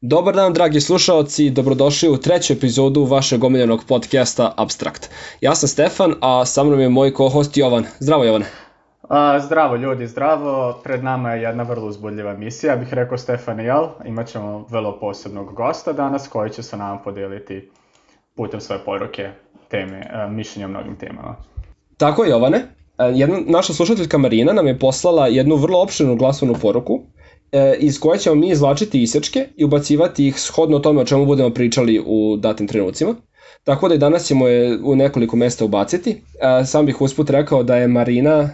Dobar dan, dragi slušalci, dobrodošli u treću epizodu vašeg omiljenog podcasta Abstrakt. Ja sam Stefan, a sa mnom je moj co-host Jovan. Zdravo, Jovane. A, zdravo ljudi, zdravo. Pred nama je jedna vrlo uzbudljiva emisija, bih rekao Stefan i jel. Imaćemo vrlo posebnog gosta danas koji će se nam podeliti putem svoje poruke teme, mišljenja o mnogim temama. Tako je, Jovane. Jedna naša slušateljka Marina nam je poslala jednu vrlo opširnu glasovnu poruku e, iz koje ćemo mi izvlačiti isečke i ubacivati ih shodno tome o čemu budemo pričali u datim trenucima. Tako da i danas ćemo je u nekoliko mesta ubaciti. E, sam bih usput rekao da je Marina e,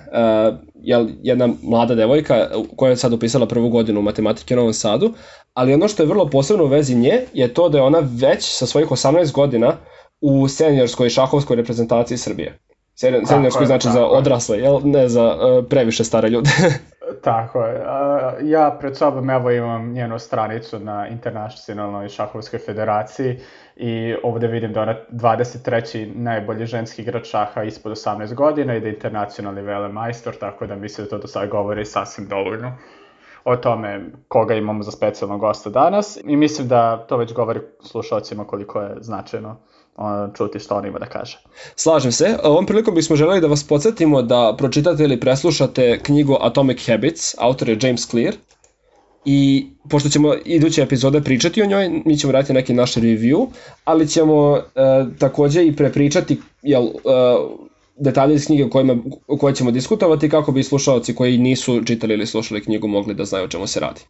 jedna mlada devojka koja je sad upisala prvu godinu matematike u Novom Sadu, ali ono što je vrlo posebno u vezi nje je to da je ona već sa svojih 18 godina u seniorskoj šahovskoj reprezentaciji Srbije. Seniorskoj znači za odrasle, jel? ne za previše stare ljude. tako je. Ja pred sobom evo imam njenu stranicu na Internacionalnoj šahovskoj federaciji i ovde vidim da ona 23. najbolji ženski igrač šaha ispod 18 godina i da je internacionalni velemajstor, tako da mislim da to do sada govori sasvim dovoljno o tome koga imamo za specijalnog gosta danas i mislim da to već govori slušalcima koliko je značajno čuti što on ima da kaže. Slažem se. Ovom prilikom bismo želeli da vas podsjetimo da pročitate ili preslušate knjigu Atomic Habits, autor je James Clear, i pošto ćemo iduće epizode pričati o njoj, mi ćemo raditi neki naš review, ali ćemo e, takođe i prepričati jel, e, detalje iz knjige o, kojima, o koje ćemo diskutovati kako bi slušalci koji nisu čitali ili slušali knjigu mogli da znaju o čemu se radi.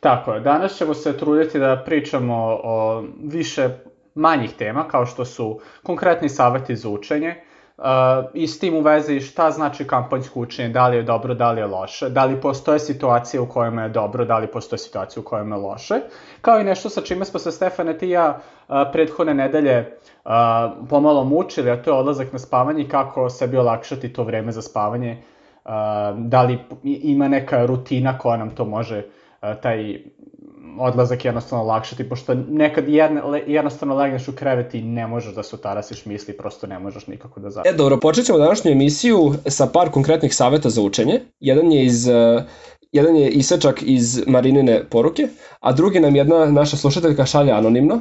Tako je, danas ćemo se truditi da pričamo o više manjih tema, kao što su konkretni saveti za učenje, Uh, I s tim u vezi šta znači kampanjsko učenje, da li je dobro, da li je loše, da li postoje situacije u kojima je dobro, da li postoje situacije u kojima je loše, kao i nešto sa čime smo se Stefane ti ja uh, prethodne nedelje uh, pomalo mučili, a to je odlazak na spavanje i kako sebi olakšati to vreme za spavanje, uh, da li ima neka rutina koja nam to može uh, taj odlazak jednostavno lakšati, pošto nekad jedna, jednostavno legneš u krevet i ne možeš da se utarasiš misli, prosto ne možeš nikako da završi. E, dobro, počet ćemo današnju emisiju sa par konkretnih saveta za učenje. Jedan je iz uh, jedan je isečak iz Marinine poruke, a drugi nam jedna naša slušateljka šalje anonimno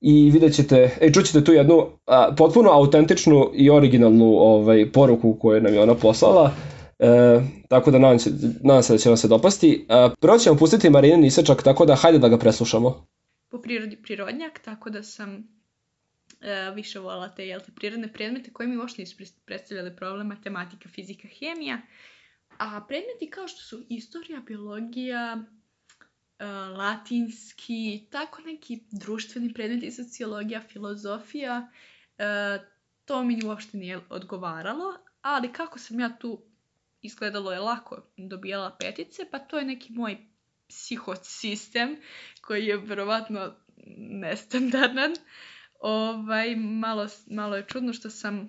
i vidjet ćete, e, čućete tu jednu a, potpuno autentičnu i originalnu ovaj, poruku koju nam je ona poslala. E, tako da nadam se, nadam se da će vam se dopasti. E, prvo ćemo pustiti Marinin isečak, tako da hajde da ga preslušamo. Po prirodi prirodnjak, tako da sam e, više volala te, jel te, prirodne predmete koje mi uopšte nisu predstavljale problem, matematika, fizika, hemija. A predmeti kao što su istorija, biologija, e, latinski, tako neki društveni predmeti, sociologija, filozofija, e, to mi uopšte nije odgovaralo, ali kako sam ja tu izgledalo je lako dobijala petice, pa to je neki moj psihosistem koji je verovatno nestandardan. Ovaj, malo, malo je čudno što sam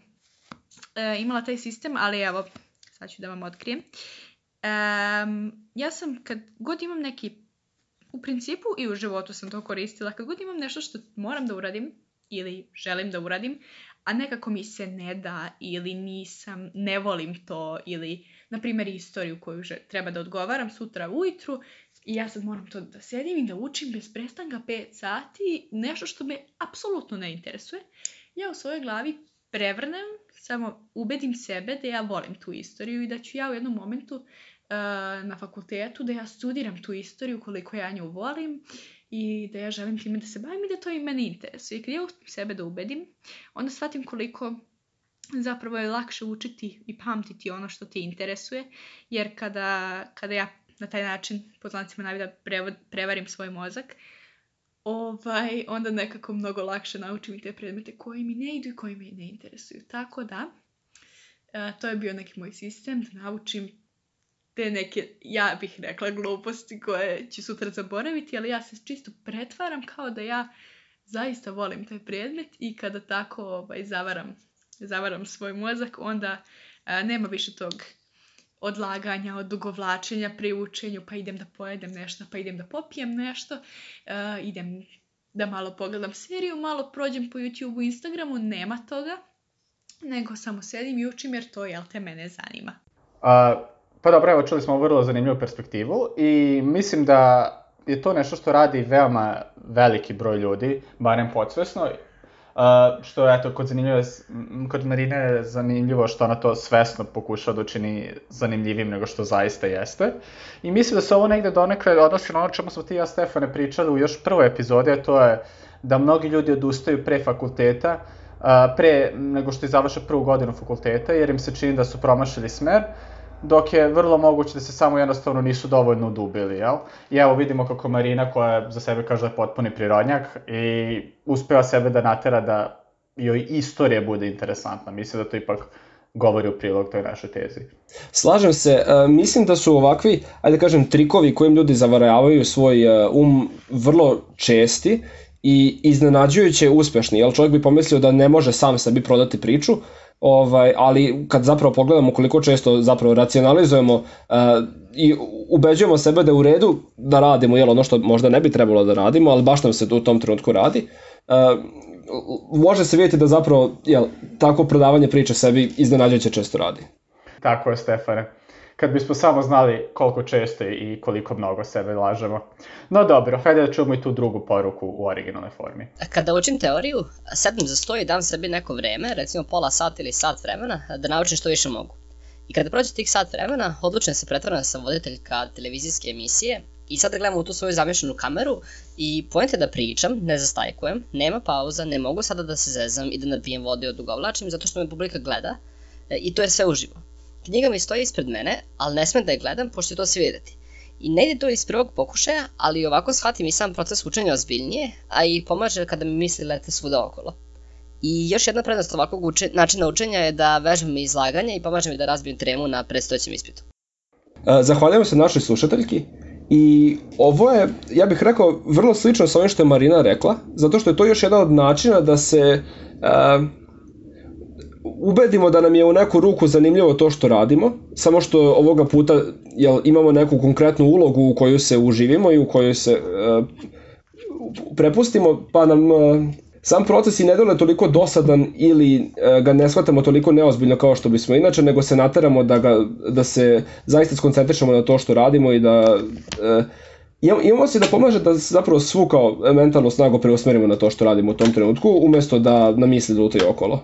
e, imala taj sistem, ali evo, sad ću da vam otkrijem. E, ja sam, kad god imam neki, u principu i u životu sam to koristila, kad god imam nešto što moram da uradim, ili želim da uradim, a nekako mi se ne da ili nisam, ne volim to ili, na primjer, istoriju koju treba da odgovaram sutra ujutru i ja sad moram to da sedim i da učim bez prestanka 5 sati, nešto što me apsolutno ne interesuje. Ja u svojoj glavi prevrnem, samo ubedim sebe da ja volim tu istoriju i da ću ja u jednom momentu uh, na fakultetu da ja studiram tu istoriju koliko ja nju volim i da ja želim time da se bavim i da to i meni interesuje. I kad ja uspim sebe da ubedim, onda shvatim koliko zapravo je lakše učiti i pamtiti ono što te interesuje, jer kada, kada ja na taj način, po znacima navida, prevarim svoj mozak, ovaj, onda nekako mnogo lakše naučim i te predmete koji mi ne idu i koji me ne interesuju. Tako da, to je bio neki moj sistem, da naučim te neke, ja bih rekla, gluposti koje ću sutra zaboraviti, ali ja se čisto pretvaram kao da ja zaista volim taj predmet i kada tako ovaj, zavaram, zavaram svoj mozak, onda a, nema više tog odlaganja, odugovlačenja pri učenju, pa idem da pojedem nešto, pa idem da popijem nešto, a, idem da malo pogledam seriju, malo prođem po YouTube-u, Instagramu, nema toga, nego samo sedim i učim jer to, jel te, mene zanima. A, Pa dobro, evo čuli smo vrlo zanimljivu perspektivu i mislim da je to nešto što radi veoma veliki broj ljudi, barem podsvesno, Uh, što je, eto, kod, zanimljivo, kod Marine je zanimljivo što ona to svesno pokušava da učini zanimljivim nego što zaista jeste. I mislim da se ovo negde donekle odnosi na ono čemu smo ti i ja, Stefane, pričali u još prvoj epizodi, a to je da mnogi ljudi odustaju pre fakulteta, uh, pre nego što i završe prvu godinu fakulteta, jer im se čini da su promašili smer, dok je vrlo moguće da se samo jednostavno nisu dovoljno udubili, jel? I evo vidimo kako Marina, koja za sebe kaže da je potpuni prirodnjak i uspeva sebe da natera da joj istorija bude interesantna. Mislim da to ipak govori u prilog toj našoj tezi. Slažem se, uh, mislim da su ovakvi, ajde da kažem, trikovi kojim ljudi zavaravaju svoj uh, um vrlo česti i iznenađujuće uspešni, jel čovjek bi pomislio da ne može sam sebi prodati priču, ovaj, ali kad zapravo pogledamo koliko često zapravo racionalizujemo uh, i ubeđujemo sebe da je u redu da radimo jel, ono što možda ne bi trebalo da radimo, ali baš nam se to u tom trenutku radi, uh, može se vidjeti da zapravo jel, tako prodavanje priče sebi iznenađujuće često radi. Tako je, Stefane kad bismo samo znali koliko često i koliko mnogo sebe lažemo. No dobro, hajde da čujemo i tu drugu poruku u originalnoj formi. Kada učim teoriju, sednem za sto i dam sebi neko vreme, recimo pola sata ili sat vremena, da naučim što više mogu. I kada prođe tih sat vremena, odlučujem se pretvarana sam voditeljka televizijske emisije i sada gledam u tu svoju zamišljenu kameru i pojent je da pričam, ne zastajkujem, nema pauza, ne mogu sada da se zezam i da napijem vode i odugovlačim zato što me publika gleda e, i to je sve uživo. Knjiga mi stoji ispred mene, ali ne smem da je gledam, pošto će to svi videti. I ne ide to iz prvog pokušaja, ali ovako shvatim i sam proces učenja ozbiljnije, a i pomaže kada mi misli lete svuda okolo. I još jedna prednost ovakvog uče, načina učenja je da vežbam izlaganje i pomaže mi da razbijem tremu na predstojećem ispitu. E, zahvaljujemo se našoj slušateljki i ovo je, ja bih rekao, vrlo slično sa ovim što je Marina rekla, zato što je to još jedan od načina da se uh, ubedimo da nam je u neku ruku zanimljivo to što radimo, samo što ovoga puta jel, imamo neku konkretnu ulogu u koju se uživimo i u kojoj se uh, prepustimo, pa nam uh, sam proces i ne dole toliko dosadan ili uh, ga ne shvatamo toliko neozbiljno kao što bismo inače, nego se nateramo da, ga, da se zaista skoncentrišemo na to što radimo i da uh, imamo se da pomaže da zapravo svu kao mentalnu snagu preusmerimo na to što radimo u tom trenutku, umesto da nam misli da lutaju okolo.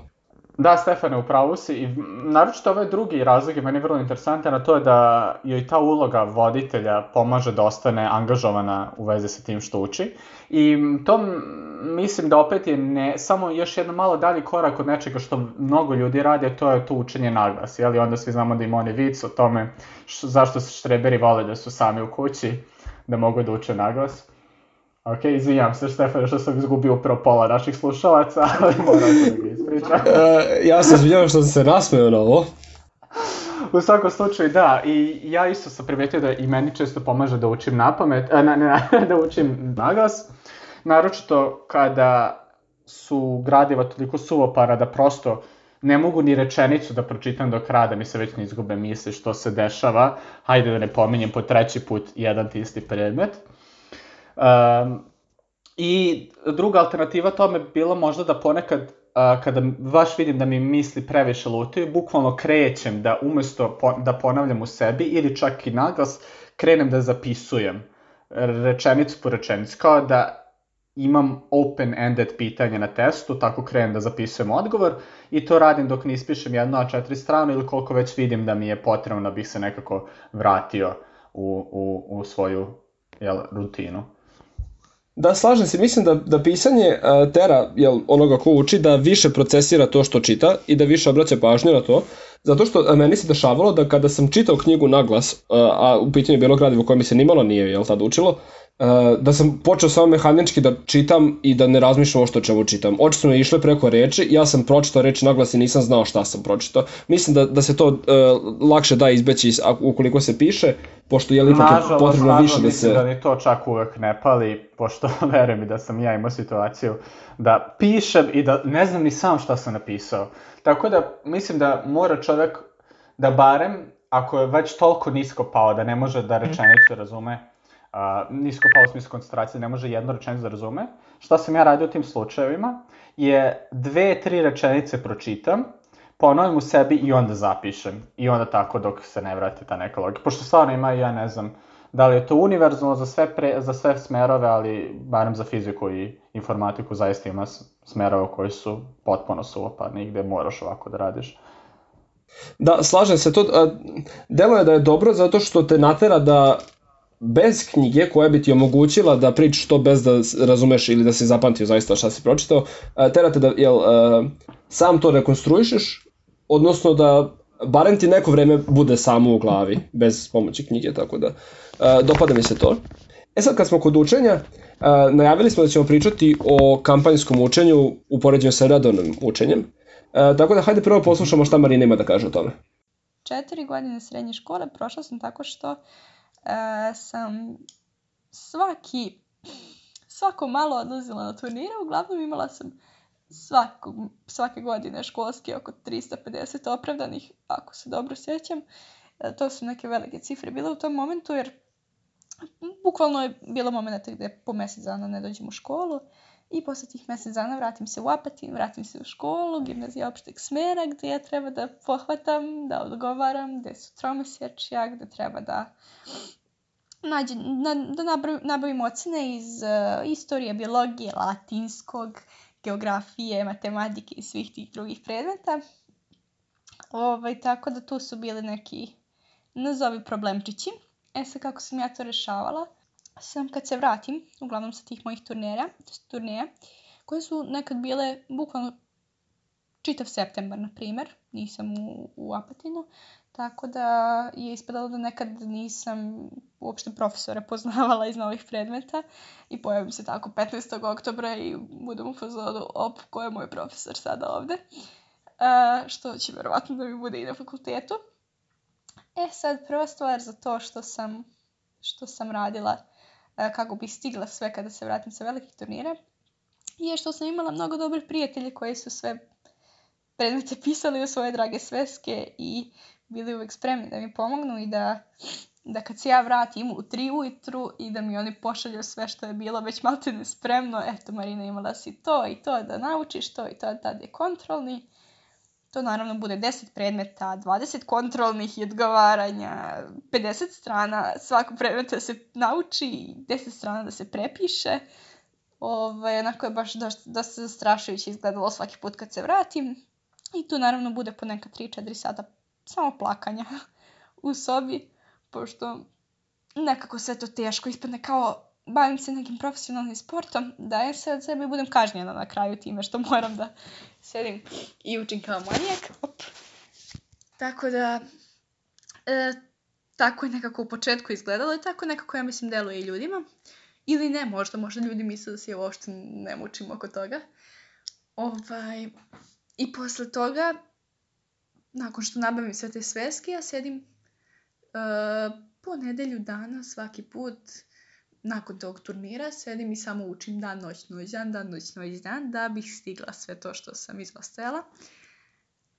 Da, Stefane, upravo si. I naročito ovaj drugi razlog je meni vrlo interesantan, a to je da joj ta uloga voditelja pomaže da ostane angažovana u vezi sa tim što uči. I to mislim da opet je ne, samo još jedno malo dalji korak od nečega što mnogo ljudi radi, to je to učenje naglas. Jeli? Onda svi znamo da ima onaj vic o tome š, zašto se štreberi vole da su sami u kući, da mogu da uče naglas. Ok, izvinjam se Štefan što sam izgubio upravo pola naših slušalaca, ali moram da ga ispričam. Uh, ja se izvinjam što sam se nasmeo na ovo. U svakom slučaju, da, i ja isto sam primetio da i meni često pomaže da učim na pamet, a, ne, ne, da učim naglas, naročito kada su gradiva toliko suvopara da prosto ne mogu ni rečenicu da pročitam do kraja, da mi se već ne izgube misli što se dešava, hajde da ne pominjem po treći put jedan ti isti predmet. Um, I druga alternativa tome bi bila možda da ponekad uh, kada baš vidim da mi misli previše lutaju, bukvalno krećem da umesto po, da ponavljam u sebi ili čak i naglas, krenem da zapisujem rečenicu po rečenicu, kao da imam open-ended pitanje na testu, tako krenem da zapisujem odgovor i to radim dok ne ispišem jedno a četiri strane ili koliko već vidim da mi je potrebno da bih se nekako vratio u, u, u svoju jel, rutinu. Da, slažem se. Mislim da, da pisanje uh, tera jel, onoga ko uči da više procesira to što čita i da više obraća pažnju na to. Zato što a meni se dešavalo da kada sam čitao knjigu naglas, uh, a u pitanju je bilo gradivo koje mi se nimalo nije jel, tad učilo, Uh, da sam počeo samo mehanički da čitam i da ne razmišljam o što čemu čitam. Oči su me išle preko reči, ja sam pročitao reči naglas i nisam znao šta sam pročitao. Mislim da, da se to uh, lakše da izbeći ukoliko se piše, pošto je li ipak potrebno više da se... da ni to čak uvek ne pali, pošto verujem mi da sam ja imao situaciju da pišem i da ne znam ni sam šta sam napisao. Tako da mislim da mora čovek da barem, ako je već toliko nisko pao da ne može da rečenicu razume, a, nisko pao u smislu koncentracije, ne može jednu rečenicu da razume. Šta sam ja radio u tim slučajevima je dve, tri rečenice pročitam, ponovim u sebi i onda zapišem. I onda tako dok se ne vrati ta neka logika. Pošto stvarno ima, ja ne znam, Da li je to univerzalno za sve, pre, za sve smerove, ali barem za fiziku i informatiku zaista ima smerova koji su potpuno suvoparni gde moraš ovako da radiš. Da, slažem se. To, delo je da je dobro zato što te natera da bez knjige koja bi ti omogućila da pričaš to bez da razumeš ili da si zapamtio zaista šta si pročitao, terate da jel, sam to rekonstruišeš, odnosno da barem ti neko vreme bude samo u glavi, bez pomoći knjige, tako da dopada mi se to. E sad kad smo kod učenja, najavili smo da ćemo pričati o kampanjskom učenju u poređenju sa radovnim učenjem, tako da hajde prvo poslušamo šta Marina ima da kaže o tome. Četiri godine srednje škole prošla sam tako što e, sam svaki, svako malo odlazila na turnire, uglavnom imala sam svakog, svake godine školski oko 350 opravdanih, ako se dobro sjećam. E, to su neke velike cifre bile u tom momentu, jer bukvalno je bilo momenta gde po mjesec dana ne dođem u školu i posle tih mjesec dana vratim se u Apatin, vratim se u školu, gimnazija opšteg smera gde ja treba da pohvatam, da odgovaram, gde su tromesečja, gde treba da nađe, na, da nabavim ocene iz uh, istorije, biologije, latinskog, geografije, matematike i svih tih drugih predmeta. Ovaj, tako da tu su bili neki, nazovi problemčići. E sad kako sam ja to rešavala, sam kad se vratim, uglavnom sa tih mojih turnera, turneja, koje su nekad bile bukvalno čitav septembar, na primjer, nisam u, u Apatinu, tako da je ispadalo da nekad nisam uopšte profesora poznavala iz novih predmeta i pojavim se tako 15. oktobra i budem u fazonu, op, ko je moj profesor sada ovde, uh, što će verovatno da mi bude i na fakultetu. E sad, prva stvar za to što sam, što sam radila kako bih stigla sve kada se vratim sa velikih turnira, je što sam imala mnogo dobrih prijatelje koji su sve predmete pisali u svoje drage sveske i bili uvek spremni da mi pomognu i da, da kad se ja vratim u tri ujutru i da mi oni pošalju sve što je bilo već malo ne spremno, eto Marina imala si to i to da naučiš, to i to tad je kontrolni To naravno bude 10 predmeta, 20 kontrolnih i odgovaranja, 50 strana svakog predmeta da se nauči, 10 strana da se prepiše. Ovaj, onako je baš dosta, dosta zastrašujuće izgledalo svaki put kad se vratim. I tu naravno bude po neka 3-4 sata samo plakanja u sobi, pošto nekako sve to teško ispadne kao bavim se nekim profesionalnim sportom, da ja se od sebe budem kažnjena na kraju time što moram da sedim i učim kao manijak. Op. Tako da, e, tako je nekako u početku izgledalo i tako nekako ja mislim deluje i ljudima. Ili ne, možda, možda ljudi misle da se uopšte ne mučim oko toga. Ovaj, I posle toga, nakon što nabavim sve te sveske, ja sedim uh, po nedelju dana svaki put nakon tog turnira sedim i samo učim dan, noć, noć, dan, dan, noć, noć, dan, da bih stigla sve to što sam izvostela.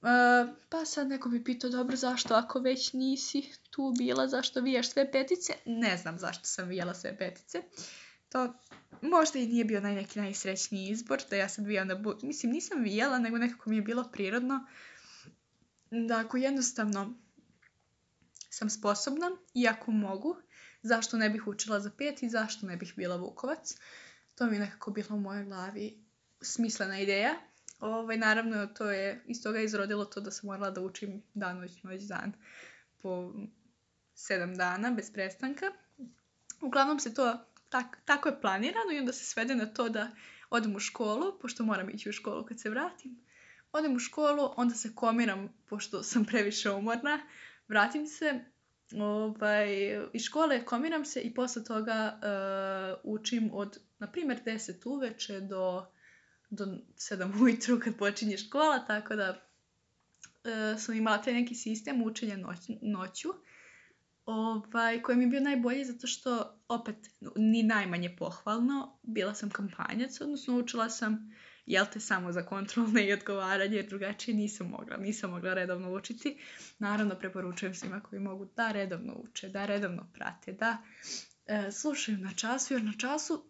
Uh, pa sad neko mi pitao, dobro, zašto ako već nisi tu bila, zašto vijaš sve petice? Ne znam zašto sam vijala sve petice. To možda i nije bio naj neki najsrećniji izbor, da ja sad vijam da bu... Mislim, nisam vijala, nego nekako mi je bilo prirodno da ako jednostavno sam sposobna i ako mogu, zašto ne bih učila za pet i zašto ne bih bila Vukovac. To mi je nekako bilo u mojoj glavi smislena ideja. Ovaj, naravno, to je iz toga izrodilo to da sam morala da učim dan, noć, noć, dan po sedam dana bez prestanka. Uglavnom se to tak, tako je planirano i onda se svede na to da odem u školu, pošto moram ići u školu kad se vratim. Odem u školu, onda se komiram, pošto sam previše umorna, vratim se, ovaj, iz škole komiram se i posle toga uh, učim od, na primjer, 10 uveče do, do 7 ujutru kad počinje škola, tako da uh, sam imala taj neki sistem učenja noć, noću, ovaj, koji mi je bio najbolji zato što, opet, ni najmanje pohvalno, bila sam kampanjac, odnosno učila sam jel te samo za kontrolne i odgovaranje, jer drugačije nisam mogla, nisam mogla redovno učiti. Naravno, preporučujem svima koji mogu da redovno uče, da redovno prate, da e, slušaju na času, jer na času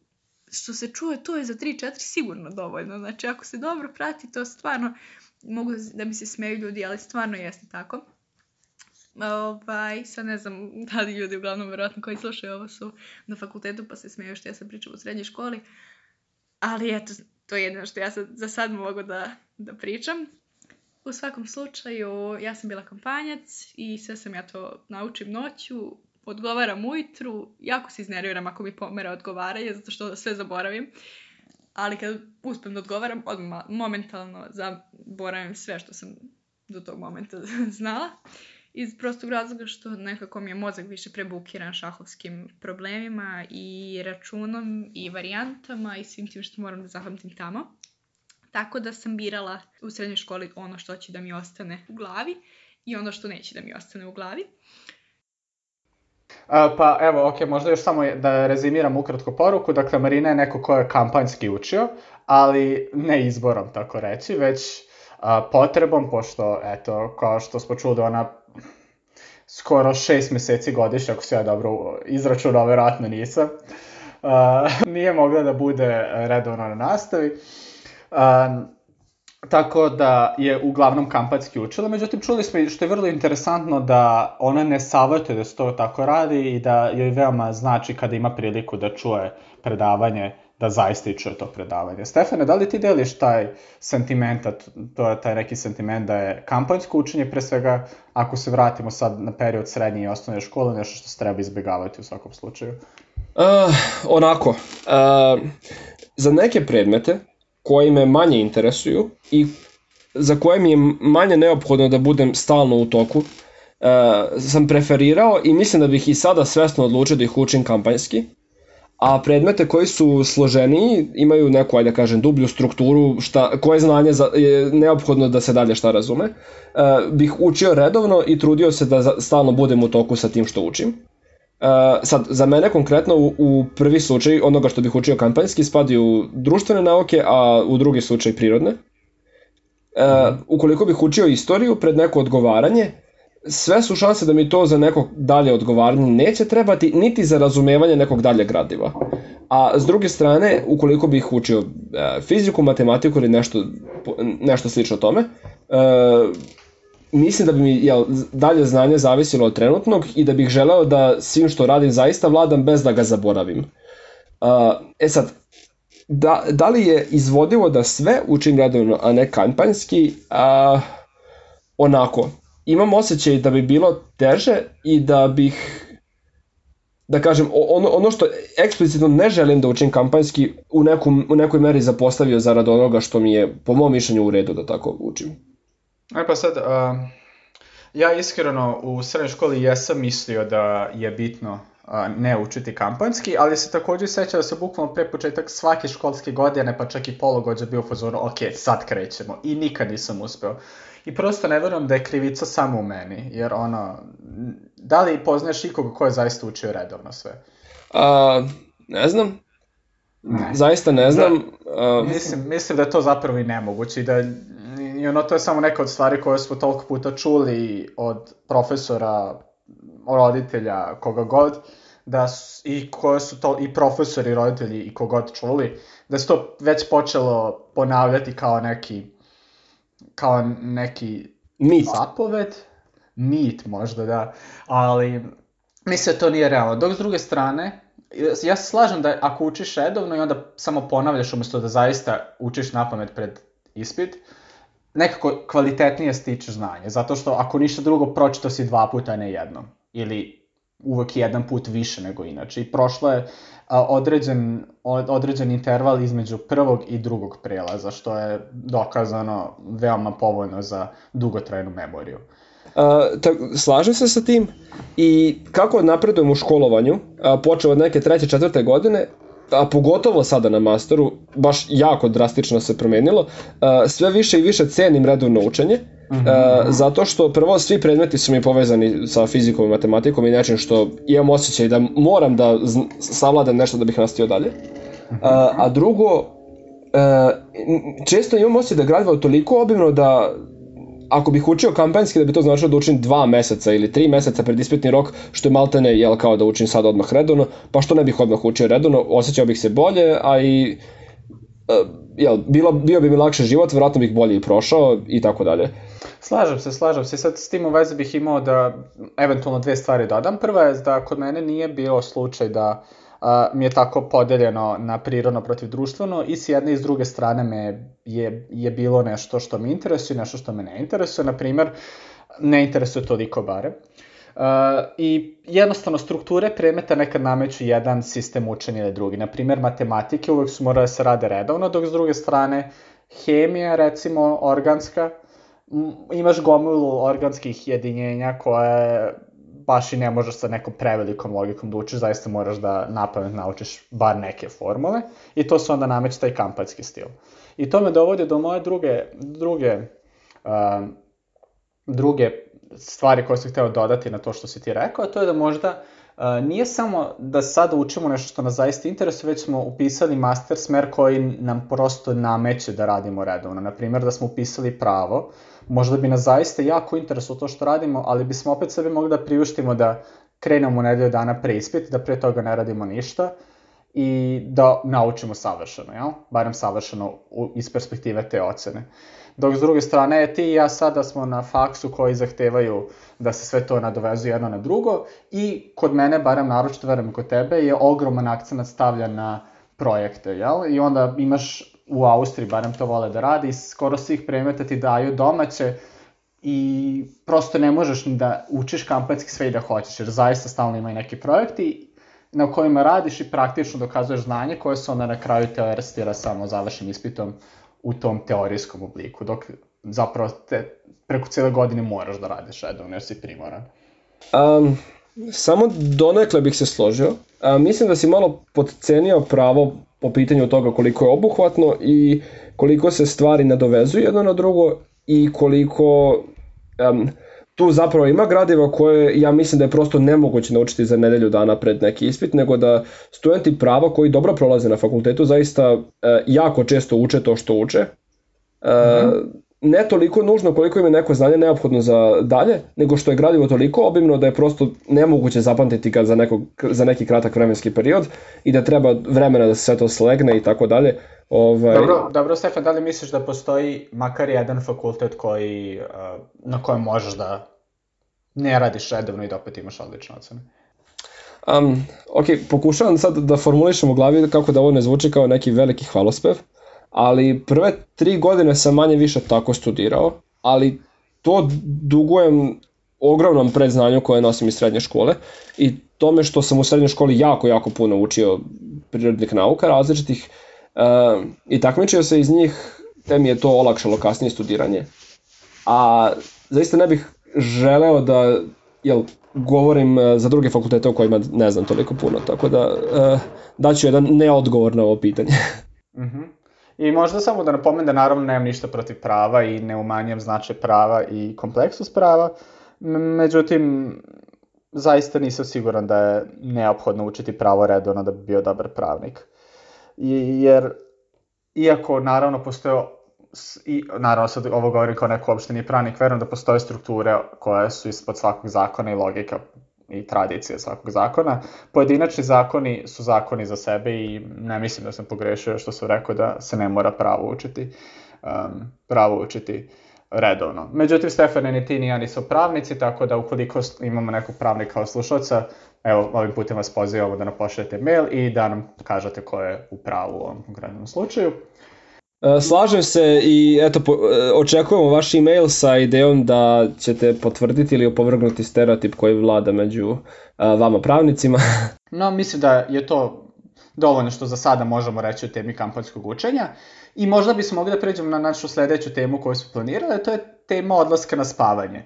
što se čuje, to je za 3-4 sigurno dovoljno. Znači, ako se dobro prati, to stvarno, mogu da mi se smeju ljudi, ali stvarno jeste tako. Ovaj, sad ne znam da li ljudi uglavnom verovatno koji slušaju ovo su na fakultetu pa se smeju što ja sam pričam u srednjoj školi. Ali eto, to je jedino što ja sad, za sad mogu da, da pričam. U svakom slučaju, ja sam bila kampanjac i sve sam ja to naučim noću, odgovaram ujutru, jako se iznerviram ako mi pomera odgovaranje, zato što sve zaboravim. Ali kad uspem da odgovaram, odmah momentalno zaboravim sve što sam do tog momenta znala. Iz prostog razloga što nekako mi je mozak više prebukiran šahovskim problemima i računom i varijantama i svim tim što moram da zapamtim tamo. Tako da sam birala u srednjoj školi ono što će da mi ostane u glavi i ono što neće da mi ostane u glavi. A, pa evo, ok, možda još samo da rezimiram ukratko poruku. Dakle, Marina je neko ko je kampanjski učio, ali ne izborom, tako reći, već a, potrebom, pošto, eto, kao što smo čuli da ona skoro šest meseci godišnje, ako se ja dobro izračunao, verovatno nisam, a, nije mogla da bude redovno na nastavi. A, Tako da je uglavnom kampanjski učila, međutim čuli smo što je vrlo interesantno da ona ne savjetuje da se to tako radi i da joj veoma znači kada ima priliku da čuje predavanje, da zaista i čuje to predavanje. Stefane, da li ti deliš taj sentiment, to je taj neki sentiment da je kampanjsko učenje pre svega, ako se vratimo sad na period srednje i osnovne škole, nešto što se treba izbjegavati u svakom slučaju? Uh, onako, uh, za neke predmete, koji me manje interesuju i za koje mi je manje neophodno da budem stalno u toku, uh, sam preferirao i mislim da bih i sada svesno odlučio da ih učim kampanjski, a predmete koji su složeniji imaju neku, ajde kažem, dublju strukturu, šta, koje znanje za, je neophodno da se dalje šta razume, uh, bih učio redovno i trudio se da stalno budem u toku sa tim što učim. Uh, sad, za mene konkretno u, u prvi slučaj onoga što bih učio kampanjski spadi u društvene nauke, a u drugi slučaj prirodne. Uh, ukoliko bih učio istoriju pred neko odgovaranje, sve su šanse da mi to za neko dalje odgovaranje neće trebati, niti za razumevanje nekog dalje gradiva. A s druge strane, ukoliko bih učio uh, fiziku, matematiku ili nešto, nešto slično tome, uh, mislim da bi mi jel, dalje znanje zavisilo od trenutnog i da bih želeo da svim što radim zaista vladam bez da ga zaboravim. Uh, e sad, da, da li je izvodivo da sve učim redovno, a ne kampanjski? Uh, onako, imam osjećaj da bi bilo teže i da bih da kažem, ono, ono što eksplicitno ne želim da učim kampanjski u, nekom, u nekoj meri zapostavio zarad onoga što mi je po mom mišljenju u redu da tako učim. E pa sad, uh, ja iskreno u srednjoj školi jesam mislio da je bitno uh, ne učiti kampanjski, ali se takođe seća da se bukvalno pre početak svake školske godine, pa čak i pologođa bio u fazoru, ok, sad krećemo. I nikad nisam uspeo. I prosto ne verujem da je krivica samo u meni, jer ono, da li poznaješ ikoga ko je zaista učio redovno sve? Uh, ne znam. Ne. Zaista ne znam. Da, uh, mislim, mislim da je to zapravo i nemoguće i da I ono, to je samo neka od stvari koje smo toliko puta čuli od profesora, roditelja, koga god, da su, i koje su to i profesori, roditelji i kogod čuli, da se to već počelo ponavljati kao neki kao neki mit. zapoved, mit možda da, ali mislim da to nije realno. Dok s druge strane, ja se slažem da ako učiš redovno i onda samo ponavljaš umesto da zaista učiš na pamet pred ispit, nekako kvalitetnije stičeš znanje, zato što ako ništa drugo pročito si dva puta, ne jednom. Ili uvek jedan put više nego inače. I prošlo je a, određen, od, određen interval između prvog i drugog prelaza, što je dokazano veoma povoljno za dugotrajnu memoriju. Uh, tak, slažem se sa tim i kako napredujem u školovanju, uh, počeo od neke treće, četvrte godine, a pogotovo sada na masteru, baš jako drastično se promenilo, uh, sve više i više cenim redovno učenje, Uh, zato što prvo svi predmeti su mi povezani sa fizikom i matematikom i nečim što imam osjećaj da moram da savladam nešto da bih nastio dalje. Uh, a drugo, uh, često imam osjećaj da gradivo toliko obimno da ako bih učio kampanjski da bi to značilo da učim dva meseca ili tri meseca pred ispitni rok, što je maltene jel, kao da učim sad odmah redovno, pa što ne bih odmah učio redovno, osjećao bih se bolje, a i jel, bilo, bio bi mi lakše život, vjerojatno bih bolje i prošao i tako dalje. Slažem se, slažem se. Sad s tim u vezi bih imao da eventualno dve stvari dodam. Prva je da kod mene nije bio slučaj da a, mi je tako podeljeno na prirodno protiv društveno i s jedne i s druge strane me je, je bilo nešto što me interesuje, nešto što me ne interesuje. Naprimer, ne interesuje toliko bare. Uh, I jednostavno strukture predmeta nekad nameću jedan sistem učenja ili drugi. Naprimer, matematike uvek su morale da se rade redovno, dok s druge strane hemija, recimo organska, imaš gomilu organskih jedinjenja koje baš i ne možeš sa nekom prevelikom logikom da učiš, zaista moraš da napamet naučiš bar neke formule i to se onda nameće taj kampanjski stil. I to me dovodi do moje druge, druge, uh, druge stvari koje sam hteo dodati na to što si ti rekao, a to je da možda nije samo da sada učimo nešto što nas zaista interesuje, već smo upisali master smer koji nam prosto nameće da radimo redovno. Naprimjer, da smo upisali pravo, možda bi nas zaista jako interesuje to što radimo, ali bismo opet sebi mogli da priuštimo da krenemo nedelju dana pre ispit, da pre toga ne radimo ništa i da naučimo savršeno, jel? Barem savršeno u, iz perspektive te ocene. Dok s druge strane, ti i ja sada smo na faksu koji zahtevaju da se sve to nadovezuje jedno na drugo i kod mene, barem naročito verujem kod tebe, je ogroman akcent stavljan na projekte, jel? I onda imaš u Austriji, barem to vole da radi, skoro svih predmeta ti daju domaće i prosto ne možeš ni da učiš kampanjski sve i da hoćeš, jer zaista stalno ima i neki projekti na kojima radiš i praktično dokazuješ znanje koje se onda na kraju teoristira samo završenim ispitom u tom teorijskom obliku, dok zapravo te, preko cijele godine moraš da radiš redovno jer si primoran. Um, samo donekle bih se složio. A, mislim da si malo podcenio pravo po pitanju toga koliko je obuhvatno i koliko se stvari nadovezuju jedno na drugo i koliko um, tu zapravo ima gradiva koje ja mislim da je prosto nemoguće naučiti za nedelju dana pred neki ispit, nego da studenti prava koji dobro prolaze na fakultetu zaista uh, jako često uče to što uče. Uh, mm -hmm ne toliko nužno koliko im je neko znanje neophodno za dalje, nego što je gradivo toliko obimno da je prosto nemoguće zapamtiti ga za, nekog, za neki kratak vremenski period i da treba vremena da se sve to slegne i tako dalje. Ovaj... Dobro, dobro, Stefan, da li misliš da postoji makar jedan fakultet koji, uh, na kojem možeš da ne radiš redovno i da opet imaš odlične ocene? Um, ok, pokušavam sad da formulišem u glavi kako da ovo ne zvuči kao neki veliki hvalospev, ali prve tri godine sam manje više tako studirao, ali to dugujem ogromnom predznanju koje nosim iz srednje škole i tome što sam u srednjoj školi jako, jako puno učio prirodnih nauka različitih uh, i takmičio se iz njih, te mi je to olakšalo kasnije studiranje. A zaista ne bih želeo da jel, govorim uh, za druge fakultete o kojima ne znam toliko puno, tako da uh, daću jedan neodgovor na ovo pitanje. Mhm. I možda samo da napomenem da naravno nemam ništa protiv prava i ne umanjam značaj prava i kompleksnost prava, međutim, zaista nisam siguran da je neophodno učiti pravo redovno da bi bio dobar pravnik. I, jer, iako naravno postoje i naravno sad ovo govorim kao neko uopšte nije pravnik, verujem da postoje strukture koje su ispod svakog zakona i logika i tradicije svakog zakona. Pojedinačni zakoni su zakoni za sebe i ne mislim da sam pogrešio što sam rekao da se ne mora pravo učiti, um, pravo učiti redovno. Međutim, Stefane, ni ti ni ja nisu pravnici, tako da ukoliko imamo nekog pravnika kao slušalca, evo, ovim putem vas pozivamo da nam pošaljete mail i da nam kažete ko je u pravu u ovom konkretnom slučaju. E, slažem se i eto, e, očekujemo vaš e-mail sa idejom da ćete potvrditi ili opovrgnuti stereotip koji vlada među e, vama pravnicima. No, mislim da je to dovoljno što za sada možemo reći o temi kampanjskog učenja. I možda bismo mogli da pređemo na našu sledeću temu koju smo planirali, to je tema odlaska na spavanje.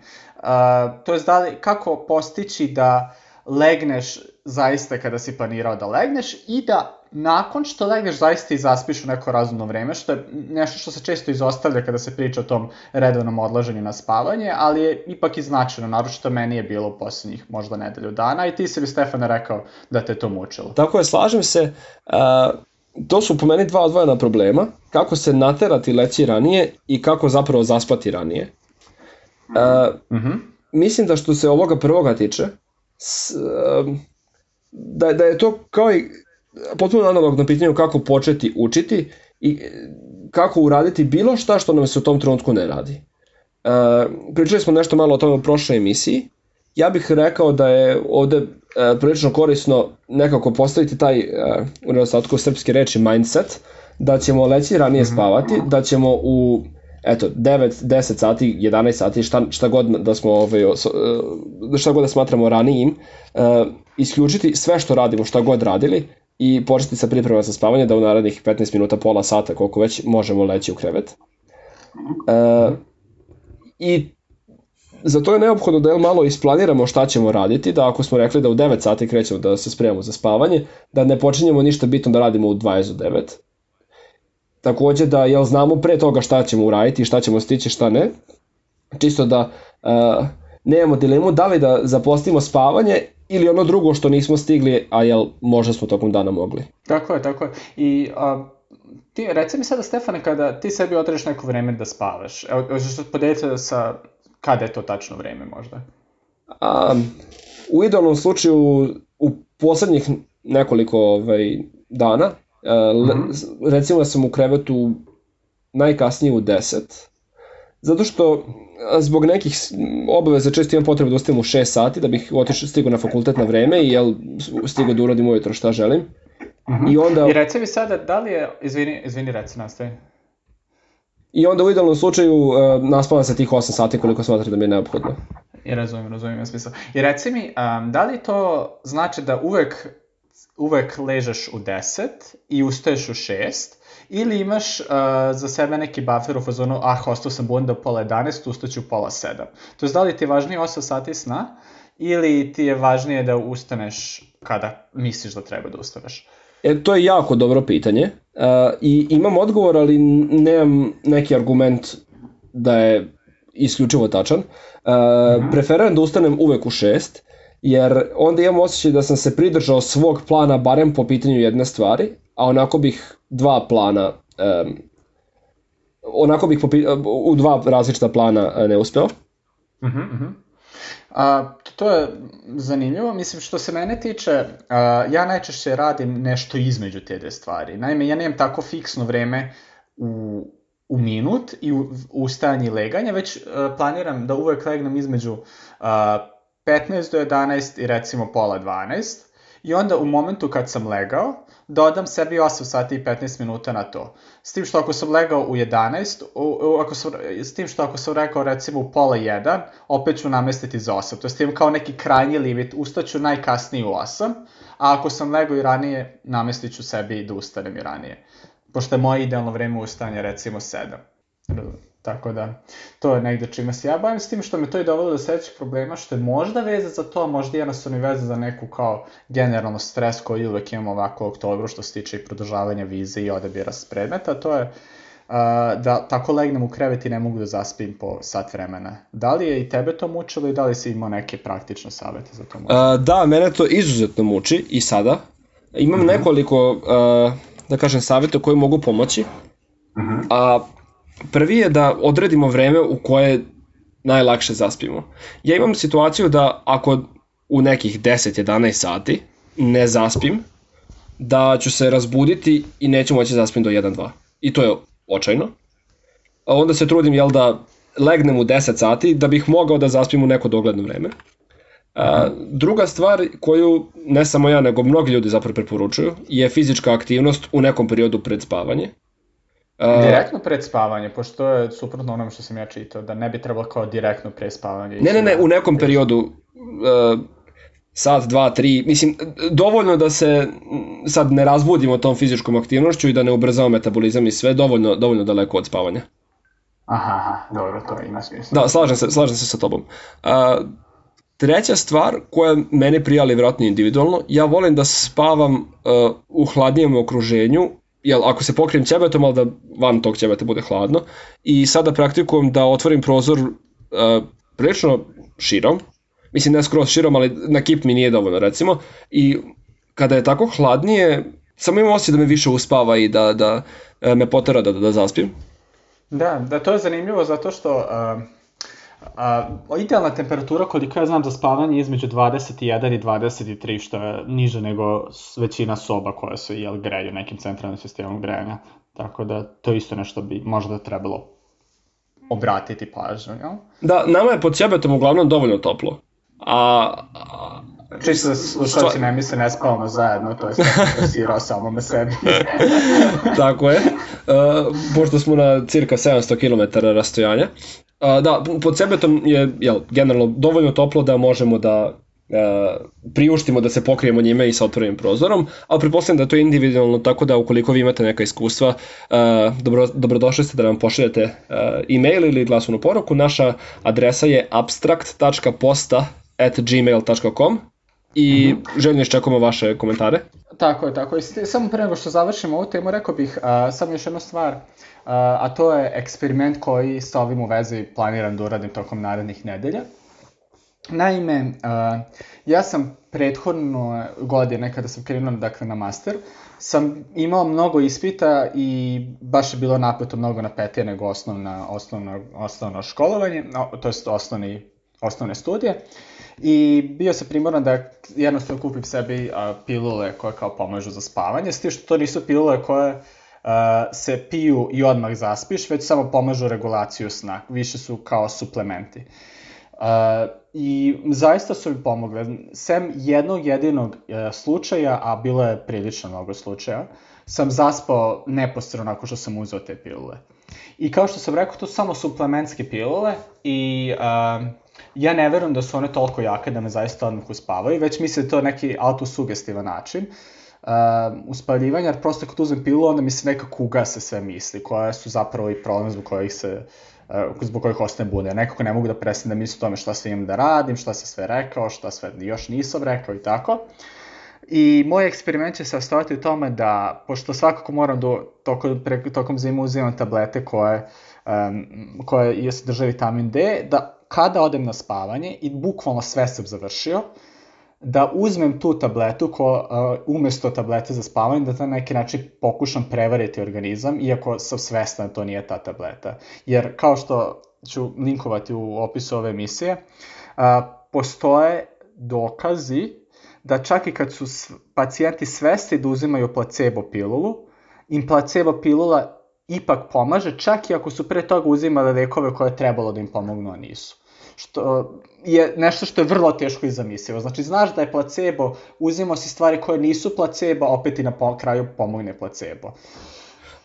To je da li, kako postići da legneš zaista kada si planirao da legneš i da nakon što legneš zaista i zaspiš u neko razumno vreme, što je nešto što se često izostavlja kada se priča o tom redovnom odlaženju na spavanje, ali je ipak i značajno, naročito meni je bilo u poslednjih možda nedelju dana i ti si bi Stefane rekao da te to mučilo. Tako je, slažem se. Uh, to su po meni dva odvojena problema, kako se naterati leći ranije i kako zapravo zaspati ranije. Uh, mm -hmm. Mislim da što se ovoga prvoga tiče, s, uh, da, da je to kao i potpuno analogno pitanju kako početi učiti i kako uraditi bilo šta što nam se u tom trenutku ne radi. pričali smo nešto malo o tome u prošloj emisiji. Ja bih rekao da je ovde uh, prilično korisno nekako postaviti taj, uh, u nedostatku srpske reči, mindset, da ćemo leći ranije mhm. spavati, da ćemo u eto, 9, 10 sati, 11 sati, šta, šta god da smo, ovaj, šta god da smatramo ranijim, uh, isključiti sve što radimo, šta god radili i početi sa pripremama za spavanje da u narednih 15 minuta, pola sata, koliko već možemo leći u krevet. Uh, I za to je neophodno da je malo isplaniramo šta ćemo raditi, da ako smo rekli da u 9 sati krećemo da se spremamo za spavanje, da ne počinjemo ništa bitno da radimo u 20 do 9. Takođe da jel znamo pre toga šta ćemo uraditi, šta ćemo stići, šta ne. Čisto da uh, nemamo dilemu da li da zapostimo spavanje ili ono drugo što nismo stigli, a jel možda smo tokom dana mogli. Tako je, tako je. I a, ti, reci mi sada Stefane, kada ti sebi odreš neko vreme da spavaš, evo, hoćeš podeliti sa kada je to tačno vreme možda? A, u idealnom slučaju u poslednjih nekoliko ovaj, dana, a, mm -hmm. recimo da sam u krevetu najkasnije u 10, zato što zbog nekih obaveza često imam potrebu da ostajem u 6 sati da bih otišao stigao na fakultet na vreme i jel stigao da uradim ujutro šta želim. Mhm. I onda I reci mi sada da li je izvini izvini reci nastavi. I onda u idealnom slučaju uh, naspavam se tih 8 sati koliko smatram da mi je neophodno. I razumijem, razumijem smisla. I reci mi, um, da li to znači da uvek, uvek ležeš u 10 i ustaješ u 6 ili imaš uh, za sebe neki buffer u fazonu, ah, ostao sam budan do pola 11, ustaću pola 7. To je da li ti je važnije 8 sati sna ili ti je važnije da ustaneš kada misliš da treba da ustaneš? E, to je jako dobro pitanje uh, i imam odgovor, ali nemam neki argument da je isključivo tačan. Uh, -hmm. Preferujem da ustanem uvek u 6, jer onda imam osjećaj da sam se pridržao svog plana barem po pitanju jedne stvari, a onako bih dva plana um, onako bih popi, u dva različita plana e, ne uspeo. Uh -huh, uh -huh. A, to je zanimljivo, mislim što se mene tiče, a, ja najčešće radim nešto između te dve stvari. Naime, ja nemam tako fiksno vreme u, u minut i u, u stajanje i leganje, već a, planiram da uvek legnem između a, 15 do 11 i recimo pola 12 i onda u momentu kad sam legao, dodam sebi 8 sati i 15 minuta na to. S tim što ako sam legao u 11, u, u, ako sam, s tim što ako sam rekao recimo u pola 1, opet ću namestiti za 8. To je kao neki krajnji limit, ustaću najkasnije u 8, a ako sam legao i ranije, namestit ću sebi da ustanem i ranije. Pošto je moje idealno vreme ustania recimo 7. Tako da, to je negde čime se ja bavim s tim što me to i dovelo do sledećeg problema, što je možda veza za to, možda jednostavno i veza za neku kao generalno stres koji uvek imamo ovako u oktobru što se tiče i produžavanja vize i odabira predmeta, to je uh, da tako legnem u krevet i ne mogu da zaspim po sat vremena. Da li je i tebe to mučilo i da li si imao neke praktične savete za to? Možda? Uh, da, mene to izuzetno muči i sada. Imam mm -hmm. nekoliko, uh, da kažem, saveta koji mogu pomoći. Mm -hmm. A Prvi je da odredimo vreme u koje najlakše zaspimo. Ja imam situaciju da ako u nekih 10-11 sati ne zaspim, da ću se razbuditi i neću moći da zaspim do 1-2. I to je očajno. A onda se trudim jel da legnem u 10 sati da bih mogao da zaspim u neko dogledno vreme. A, druga stvar koju ne samo ja nego mnogi ljudi zapravo preporučuju je fizička aktivnost u nekom periodu pred spavanje. Uh, direktno pred spavanje, pošto je suprotno onom što sam ja čitao, da ne bi trebalo kao direktno pre spavanje. Ne, ne, ne, u nekom periodu, uh, sat, dva, tri, mislim, dovoljno da se sad ne razbudimo tom fizičkom aktivnošću i da ne ubrzamo metabolizam i sve, dovoljno, dovoljno daleko od spavanja. Aha, aha, dobro, to ima smisla. Da, slažem se, slažem se sa tobom. Uh, treća stvar koja mene prijali vjerojatno individualno, ja volim da spavam uh, u hladnijem okruženju jel, ako se pokrijem ćebetom, ali da van tog ćebeta bude hladno. I sada praktikujem da otvorim prozor uh, prilično širom, mislim ne skroz širom, ali na kip mi nije dovoljno recimo. I kada je tako hladnije, samo imam osjećaj da me više uspava i da, da uh, me potera da, da zaspim. Da, da to je zanimljivo zato što uh, A, idealna temperatura koliko ja znam za spavanje je između 21 i 23 što je niže nego većina soba koje su jel greju nekim centralnim sistemom grejanja. Tako da to isto nešto bi možda trebalo obratiti pažnju, jel? Da, nama je pod sjebetom uglavnom dovoljno toplo. A, a Čisto da slušalci ne misle ne spavamo zajedno, to je sve samo me sebi. Tako je, uh, pošto smo na cirka 700 km rastojanja. Da, pod sebetom je jel, generalno dovoljno toplo da možemo da Uh, priuštimo da se pokrijemo njime i sa otvorenim prozorom, ali pretpostavljam da je to individualno, tako da ukoliko vi imate neka iskustva, uh, dobro, dobrodošli ste da nam pošaljete uh, e-mail ili glasovnu poruku. Naša adresa je abstract.posta at gmail.com i -hmm. željno iščekujemo vaše komentare. Tako je, tako je. Samo pre nego što završimo ovu temu, rekao bih uh, samo još jednu stvar, uh, a to je eksperiment koji sa ovim u vezi planiram da uradim tokom narednih nedelja. Naime, uh, ja sam prethodno godine, kada sam krenuo dakle, na master, sam imao mnogo ispita i baš je bilo napeto mnogo napetije nego osnovna, osnovno, osnovno školovanje, to jest osnovni, osnovne studije. I bio sam primoran da jednostavno kupim sebi a, pilule koje kao pomažu za spavanje, s tim što to nisu pilule koje a, se piju i odmah zaspiš, već samo pomažu regulaciju sna, više su kao suplementi. Uh, I zaista su mi pomogle. Sem jednog jedinog uh, slučaja, a bilo je prilično mnogo slučaja, sam zaspao neposredno nakon što sam uzeo te pilule. I kao što sam rekao, to su samo suplementske pilule i uh, ja ne verujem da su one toliko jake da me zaista odmah uspavaju, već mislim da to neki autosugestivan način uh, uspaljivanja, jer prosto kad uzmem pilu, onda mi se nekako ugase sve misli, koje su zapravo i problem zbog kojih se uh, zbog kojih ostane bude. Nekako ne mogu da prestane da mislim o tome šta sve imam da radim, šta sam sve rekao, šta sve još nisam rekao i tako. I moj eksperiment će se ostovati u tome da, pošto svakako moram do, tokom, pre, tokom zima uzimam tablete koje, um, koje je sadrže vitamin D, da kada odem na spavanje i bukvalno sve sam završio, da uzmem tu tabletu ko, uh, umesto tablete za spavanje, da na neki način pokušam prevariti organizam, iako sam svestan da to nije ta tableta. Jer kao što ću linkovati u opisu ove emisije, uh, postoje dokazi da čak i kad su pacijenti svesti da uzimaju placebo pilulu, im placebo pilula ipak pomaže, čak i ako su pre toga uzimali lekove koje je trebalo da im pomognu, a nisu što je nešto što je vrlo teško i zamislivo. Znači, znaš da je placebo, uzimo si stvari koje nisu placebo, opet i na kraju pomogne placebo.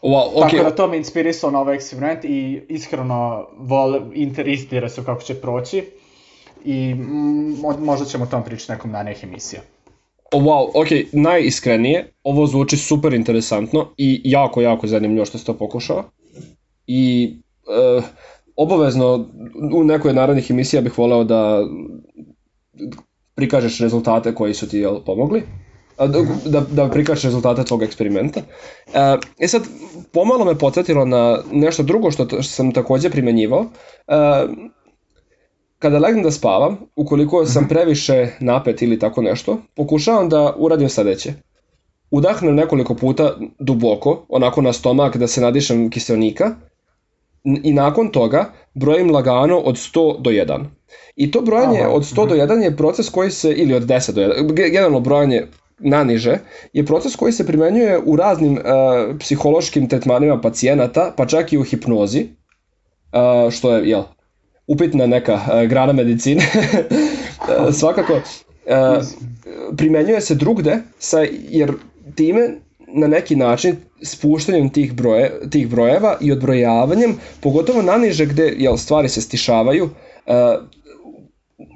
Wow, okay. Tako da to me inspirisao na ovaj eksperiment i iskreno vole, interesira se kako će proći i mm, možda ćemo o tom pričati nekom danih emisija. Oh, wow, ok, najiskrenije, ovo zvuči super interesantno i jako, jako zanimljivo što ste to pokušao. I uh, obavezno u nekoj od narednih emisija bih voleo da prikažeš rezultate koji su ti jel, pomogli da, da, da prikažeš rezultate tvog eksperimenta. E, e sad, pomalo me podsjetilo na nešto drugo što, što sam takođe primenjivao. E, kada legnem da spavam, ukoliko sam mhm. previše napet ili tako nešto, pokušavam da uradim sledeće. Udahnem nekoliko puta duboko, onako na stomak da se nadišem kiselnika, i nakon toga brojim lagano od 100 do 1. I to brojanje Aha. od 100 do 1 je proces koji se, ili od 10 do 1, generalno brojanje naniže, je proces koji se primenjuje u raznim uh, psihološkim tretmanima pacijenata, pa čak i u hipnozi, uh, što je, jel, upitna neka uh, grana medicine. svakako, uh, primenjuje se drugde, sa, jer time na neki način spuštanjem tih, broje, tih brojeva i odbrojavanjem, pogotovo naniže gde jel, stvari se stišavaju, uh,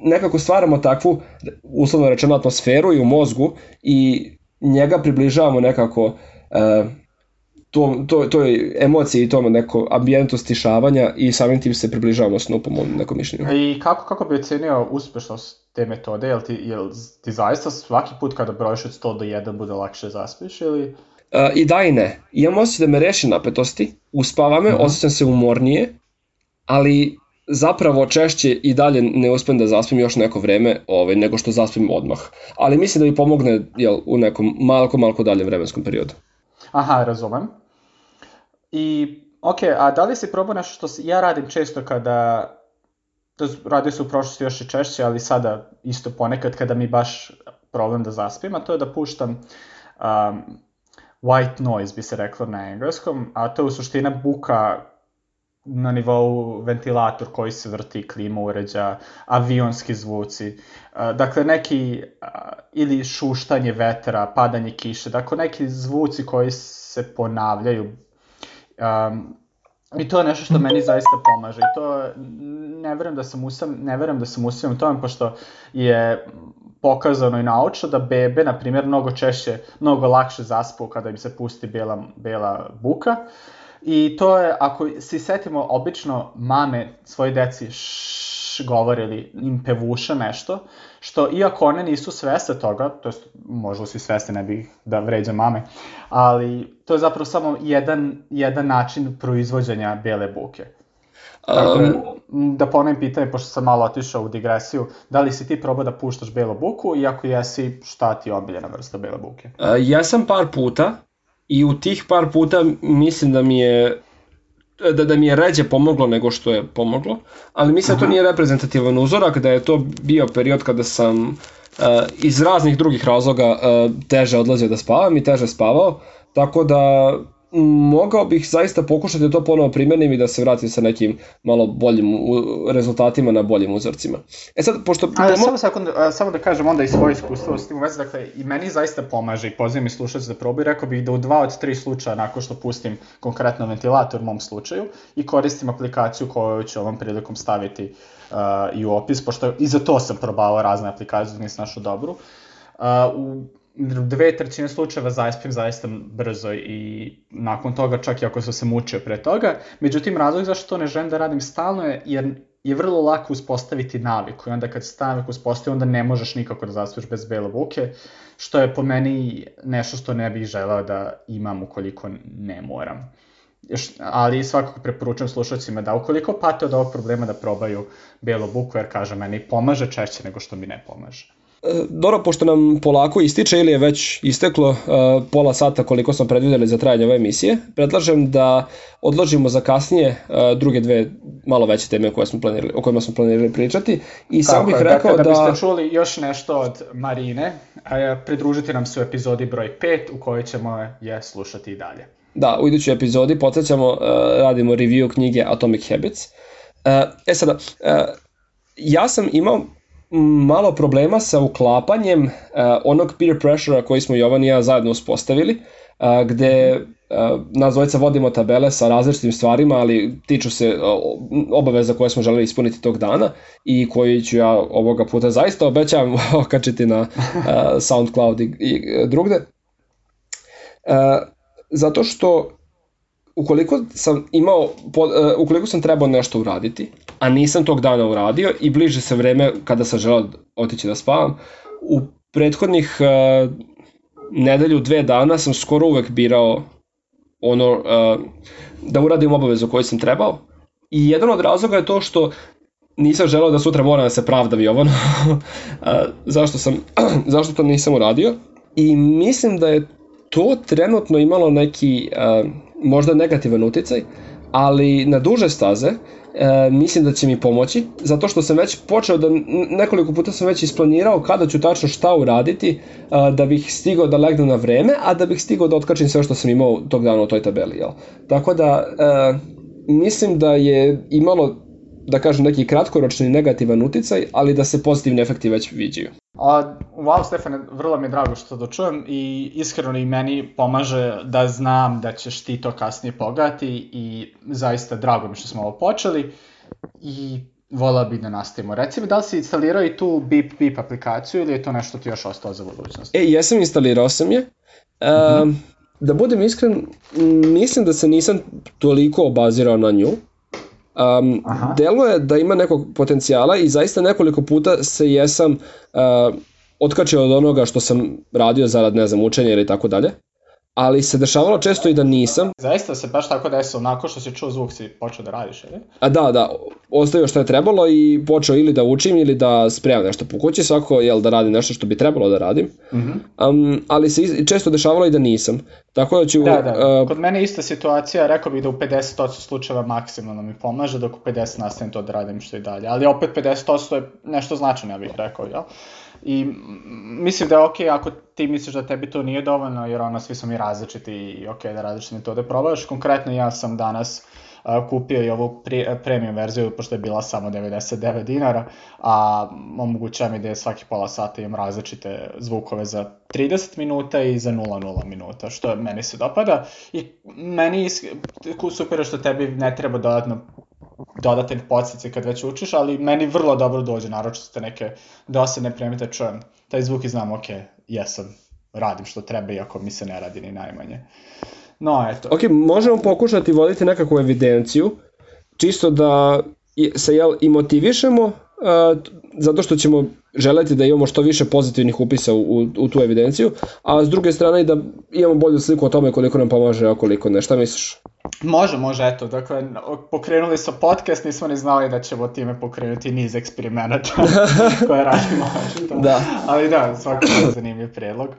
nekako stvaramo takvu, uslovno rečeno, atmosferu i u mozgu i njega približavamo nekako uh, to, to, to je emocije i tom neko ambijentu stišavanja i samim tim se približavamo snu po mom nekom mišljenju. I kako, kako bi ocenio uspešnost te metode? Jel ti, jel ti zaista svaki put kada brojiš od 100 do 1 bude lakše zaspiš ili... Uh, I da i ne. Imam osjećaj da me reši napetosti, uspava me, uh mhm. -huh. osjećam se umornije, ali zapravo češće i dalje ne uspem da zaspim još neko vreme ovaj, nego što zaspim odmah. Ali mislim da mi pomogne jel, u nekom malko, malko daljem vremenskom periodu. Aha, razumem. I, ok, a da li si probao nešto što ja radim često kada, to radio se u prošlosti još i češće, ali sada isto ponekad kada mi baš problem da zaspim, a to je da puštam um, white noise bi se reklo na engleskom, a to je u suština buka na nivou ventilator koji se vrti, klima uređa, avionski zvuci, dakle neki ili šuštanje vetra, padanje kiše, dakle neki zvuci koji se ponavljaju. Um, I to je nešto što meni zaista pomaže. I to ne verujem da sam usam, ne verujem da sam usam u tome, pošto je pokazano i naučno da bebe, na primjer, mnogo češće, mnogo lakše zaspu kada im se pusti bela, bela buka. I to je, ako se setimo, obično mame svoje deci š, govore ili im pevuša nešto, što iako one nisu sveste toga, to jest možda su i sveste, ne bih da vređam mame, ali to je zapravo samo jedan, jedan način proizvođenja bele buke. Dakle, da ponovim pitanje, pošto sam malo otišao u digresiju, da li si ti probao da puštaš belu buku i ako jesi, šta ti je omiljena vrsta bele buke? Uh, ja sam par puta i u tih par puta mislim da mi je da, da mi je ređe pomoglo nego što je pomoglo, ali mislim da to nije reprezentativan uzorak, da je to bio period kada sam uh, iz raznih drugih razloga uh, teže odlazio da spavam i teže spavao, tako da mogao bih zaista pokušati da to ponovo primenim i da se vratim sa nekim malo boljim rezultatima na boljim uzorcima. E sad, pošto... A, samo, sekund, samo da kažem onda i svoje iskustvo s tim vezi, dakle, i meni zaista pomaže i pozivam i slušac da probaju, rekao bih da u dva od tri slučaja nakon što pustim konkretno ventilator u mom slučaju i koristim aplikaciju koju ću ovom prilikom staviti uh, i u opis, pošto i za to sam probao razne aplikacije, da nisam našao dobru. Uh, u dve trećine slučajeva zaspim zaista brzo i nakon toga čak i ako sam se mučio pre toga. Međutim, razlog zašto to ne želim da radim stalno je jer je vrlo lako uspostaviti naviku i onda kad se navik uspostavi onda ne možeš nikako da zaspiš bez bele buke, što je po meni nešto što ne bih želao da imam ukoliko ne moram. Ali svakako preporučujem slušalcima da ukoliko pate od ovog problema da probaju belo buku jer kaže meni pomaže češće nego što mi ne pomaže. Dobro, pošto nam polako ističe ili je već isteklo uh, pola sata koliko smo predvideli za trajanje ove emisije, predlažem da odložimo za kasnije uh, druge dve malo veće teme koje smo planirali, o kojima smo planirali pričati. I Tako sam bih rekao dakle, da... Da biste čuli još nešto od Marine, a pridružiti nam se u epizodi broj 5 u kojoj ćemo je slušati i dalje. Da, u idućoj epizodi podsjećamo, uh, radimo review knjige Atomic Habits. E sada, ja sam imao malo problema sa uklapanjem uh, onog peer pressure koji smo Jovan i ja zajedno uspostavili, uh, gde uh, nas dvojica vodimo tabele sa različitim stvarima, ali tiču se obaveza koje smo želeli ispuniti tog dana i koji ću ja ovoga puta zaista obećavam okačiti na SoundCloud i, i drugde. Zato što ukoliko sam imao, ukoliko sam trebao nešto uraditi, a nisam tog dana uradio i bliže se vreme kada sam želao otići da spavam, u prethodnih uh, nedelju, dve dana sam skoro uvek birao ono, uh, da uradim obavezu koju sam trebao. I jedan od razloga je to što nisam želeo da sutra moram da se pravdam Jovano, zašto, sam, zašto to nisam uradio. I mislim da je to trenutno imalo neki uh, možda negativan uticaj, ali na duže staze e, mislim da će mi pomoći, zato što sam već počeo da, nekoliko puta sam već isplanirao kada ću tačno šta uraditi e, da bih stigao da legnem na vreme, a da bih stigao da otkačim sve što sam imao tog dana u toj tabeli. Jel? Tako da e, mislim da je imalo da kažem, neki kratkoročni negativan uticaj, ali da se pozitivni efekti već viđaju. A, wow, Stefane, vrlo mi je drago što to čujem i iskreno i meni pomaže da znam da ćeš ti to kasnije pogledati i zaista drago mi što smo ovo počeli i volao bih da nastavimo. Reci mi, da li si instalirao i tu Beep Beep aplikaciju ili je to nešto ti još ostalo za budućnost? E, jesam instalirao sam je. E, mm -hmm. Da budem iskren, mislim da se nisam toliko obazirao na nju. Um, deluje da ima nekog potencijala i zaista nekoliko puta se jesam uh, otkačio od onoga što sam radio zarad, ne znam, učenja ili tako dalje ali se dešavalo često i da nisam. Zaista se baš tako desilo, onako što si čuo zvuk si počeo da radiš, ili? A da, da, ostavio što je trebalo i počeo ili da učim ili da spremam nešto po kući, svako jel, da radim nešto što bi trebalo da radim, mm -hmm. um, ali se često dešavalo i da nisam. Tako da ću... Da, da, uh, kod mene ista situacija, rekao bih da u 50% slučajeva maksimalno mi pomaže, dok u 50 nastavim to da radim što i dalje, ali opet 50% je nešto značajno, ja bih rekao, jel? I mislim da je okej okay ako ti misliš da tebi to nije dovoljno, jer ono, svi smo mi različiti i okej okay da različite metode probaš. Konkretno ja sam danas kupio i ovu premium verziju, pošto je bila samo 99 dinara, a omogućava mi da je svaki pola sata imam različite zvukove za 30 minuta i za 0,0 minuta, što meni se dopada. I meni super je što tebi ne treba dodatno dodatan podsjeci kad već učiš, ali meni vrlo dobro dođe, naroče ste neke dosadne premite čujem taj zvuk i znam, ok, jesam, radim što treba, iako mi se ne radi ni najmanje. No, eto. Ok, možemo pokušati voditi nekakvu evidenciju, čisto da se jel, i motivišemo, zato što ćemo želeti da imamo što više pozitivnih upisa u, u tu evidenciju, a s druge strane i da imamo bolju sliku o tome koliko nam pomaže, a koliko ne. Šta misliš? Može, može, eto, dakle, pokrenuli smo podcast, nismo ni znali da ćemo time pokrenuti niz eksperimenata koje radimo. da. Ali da, svakako je zanimljiv predlog.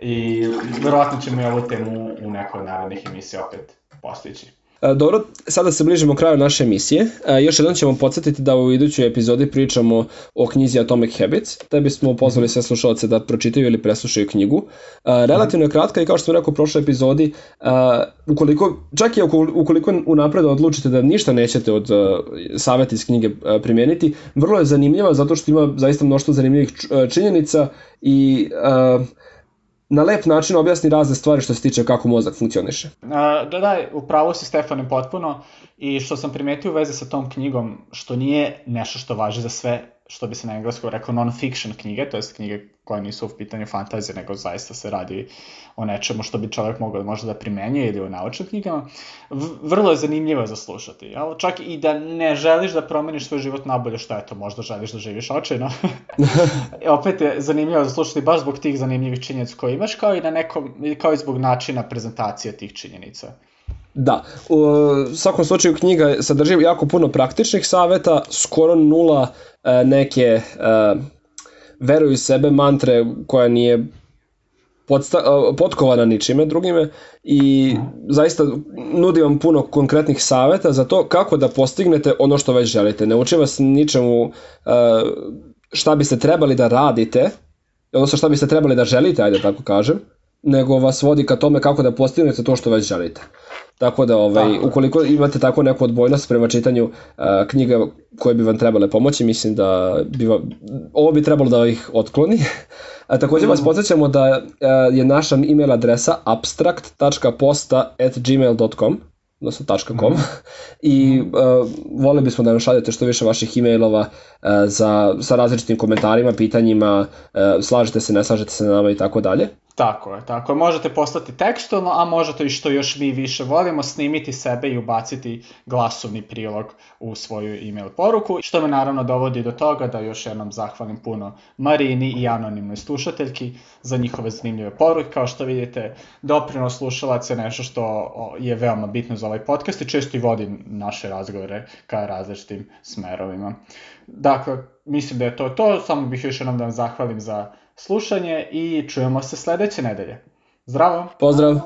I verovatno ćemo i ovu temu u nekoj narednih emisija opet postići. E, dobro, sada se bližimo kraju naše emisije. E, još jednom ćemo podsjetiti da u idućoj epizodi pričamo o knjizi Atomic Habits, te bismo pozvali sve slušalce da pročitaju ili preslušaju knjigu. E, relativno je kratka i kao što sam rekao u prošloj epizodi, ukoliko, čak i ukoliko unapred odlučite da ništa nećete od saveta iz knjige primijeniti, vrlo je zanimljiva zato što ima zaista mnoštvo zanimljivih činjenica i uh, na lep način objasni razne stvari što se tiče kako mozak funkcioniše. Da, da, upravo si Stefane potpuno i što sam primetio u vezi sa tom knjigom, što nije nešto što važi za sve što bi se na engleskom rekao non-fiction knjige, to je knjige koje nisu u pitanju fantazije, nego zaista se radi o nečemu što bi čovjek mogao da možda da primenjuje ili o naučnim knjigama, vrlo je zanimljivo za slušati. Jel? Čak i da ne želiš da promeniš svoj život nabolje, što eto, možda želiš da živiš očajno. Opet je zanimljivo za slušati baš zbog tih zanimljivih činjenica koje imaš, kao i, na nekom, kao i zbog načina prezentacije tih činjenica. Da, u svakom slučaju knjiga sadrži jako puno praktičnih saveta, skoro nula e, neke e, veruju sebe mantre koja nije podsta, e, potkovana ničime drugime i zaista nudi vam puno konkretnih saveta za to kako da postignete ono što već želite. Ne uči vas ničemu šta biste trebali da radite, odnosno šta biste trebali da želite, ajde tako kažem, nego vas vodi ka tome kako da postignete to što već želite. Tako da, ovaj, tako. ukoliko imate tako neku odbojnost prema čitanju uh, knjiga koje bi vam trebale pomoći, mislim da bi vam, ovo bi trebalo da ih otkloni. A takođe vas podsjećamo da uh, je naša email adresa abstract.posta.gmail.com odnosno .com, mm. i uh, volili bismo da nam šaljete što više vaših e-mailova uh, za, sa različitim komentarima, pitanjima, uh, slažete se, ne slažete se na nama i tako dalje. Tako je, tako je. Možete poslati tekstualno, a možete i što još mi više volimo, snimiti sebe i ubaciti glasovni prilog u svoju e-mail poruku, što me naravno dovodi do toga da još jednom zahvalim puno Marini i anonimnoj slušateljki za njihove zanimljive poruke. Kao što vidite, doprinos slušalaca je nešto što je veoma bitno za ovaj podcast i često i vodi naše razgovore ka različitim smerovima. Dakle, mislim da je to to, samo bih još jednom da vam zahvalim za slušanje i čujemo se sledeće nedelje. Zdravo! Pozdrav!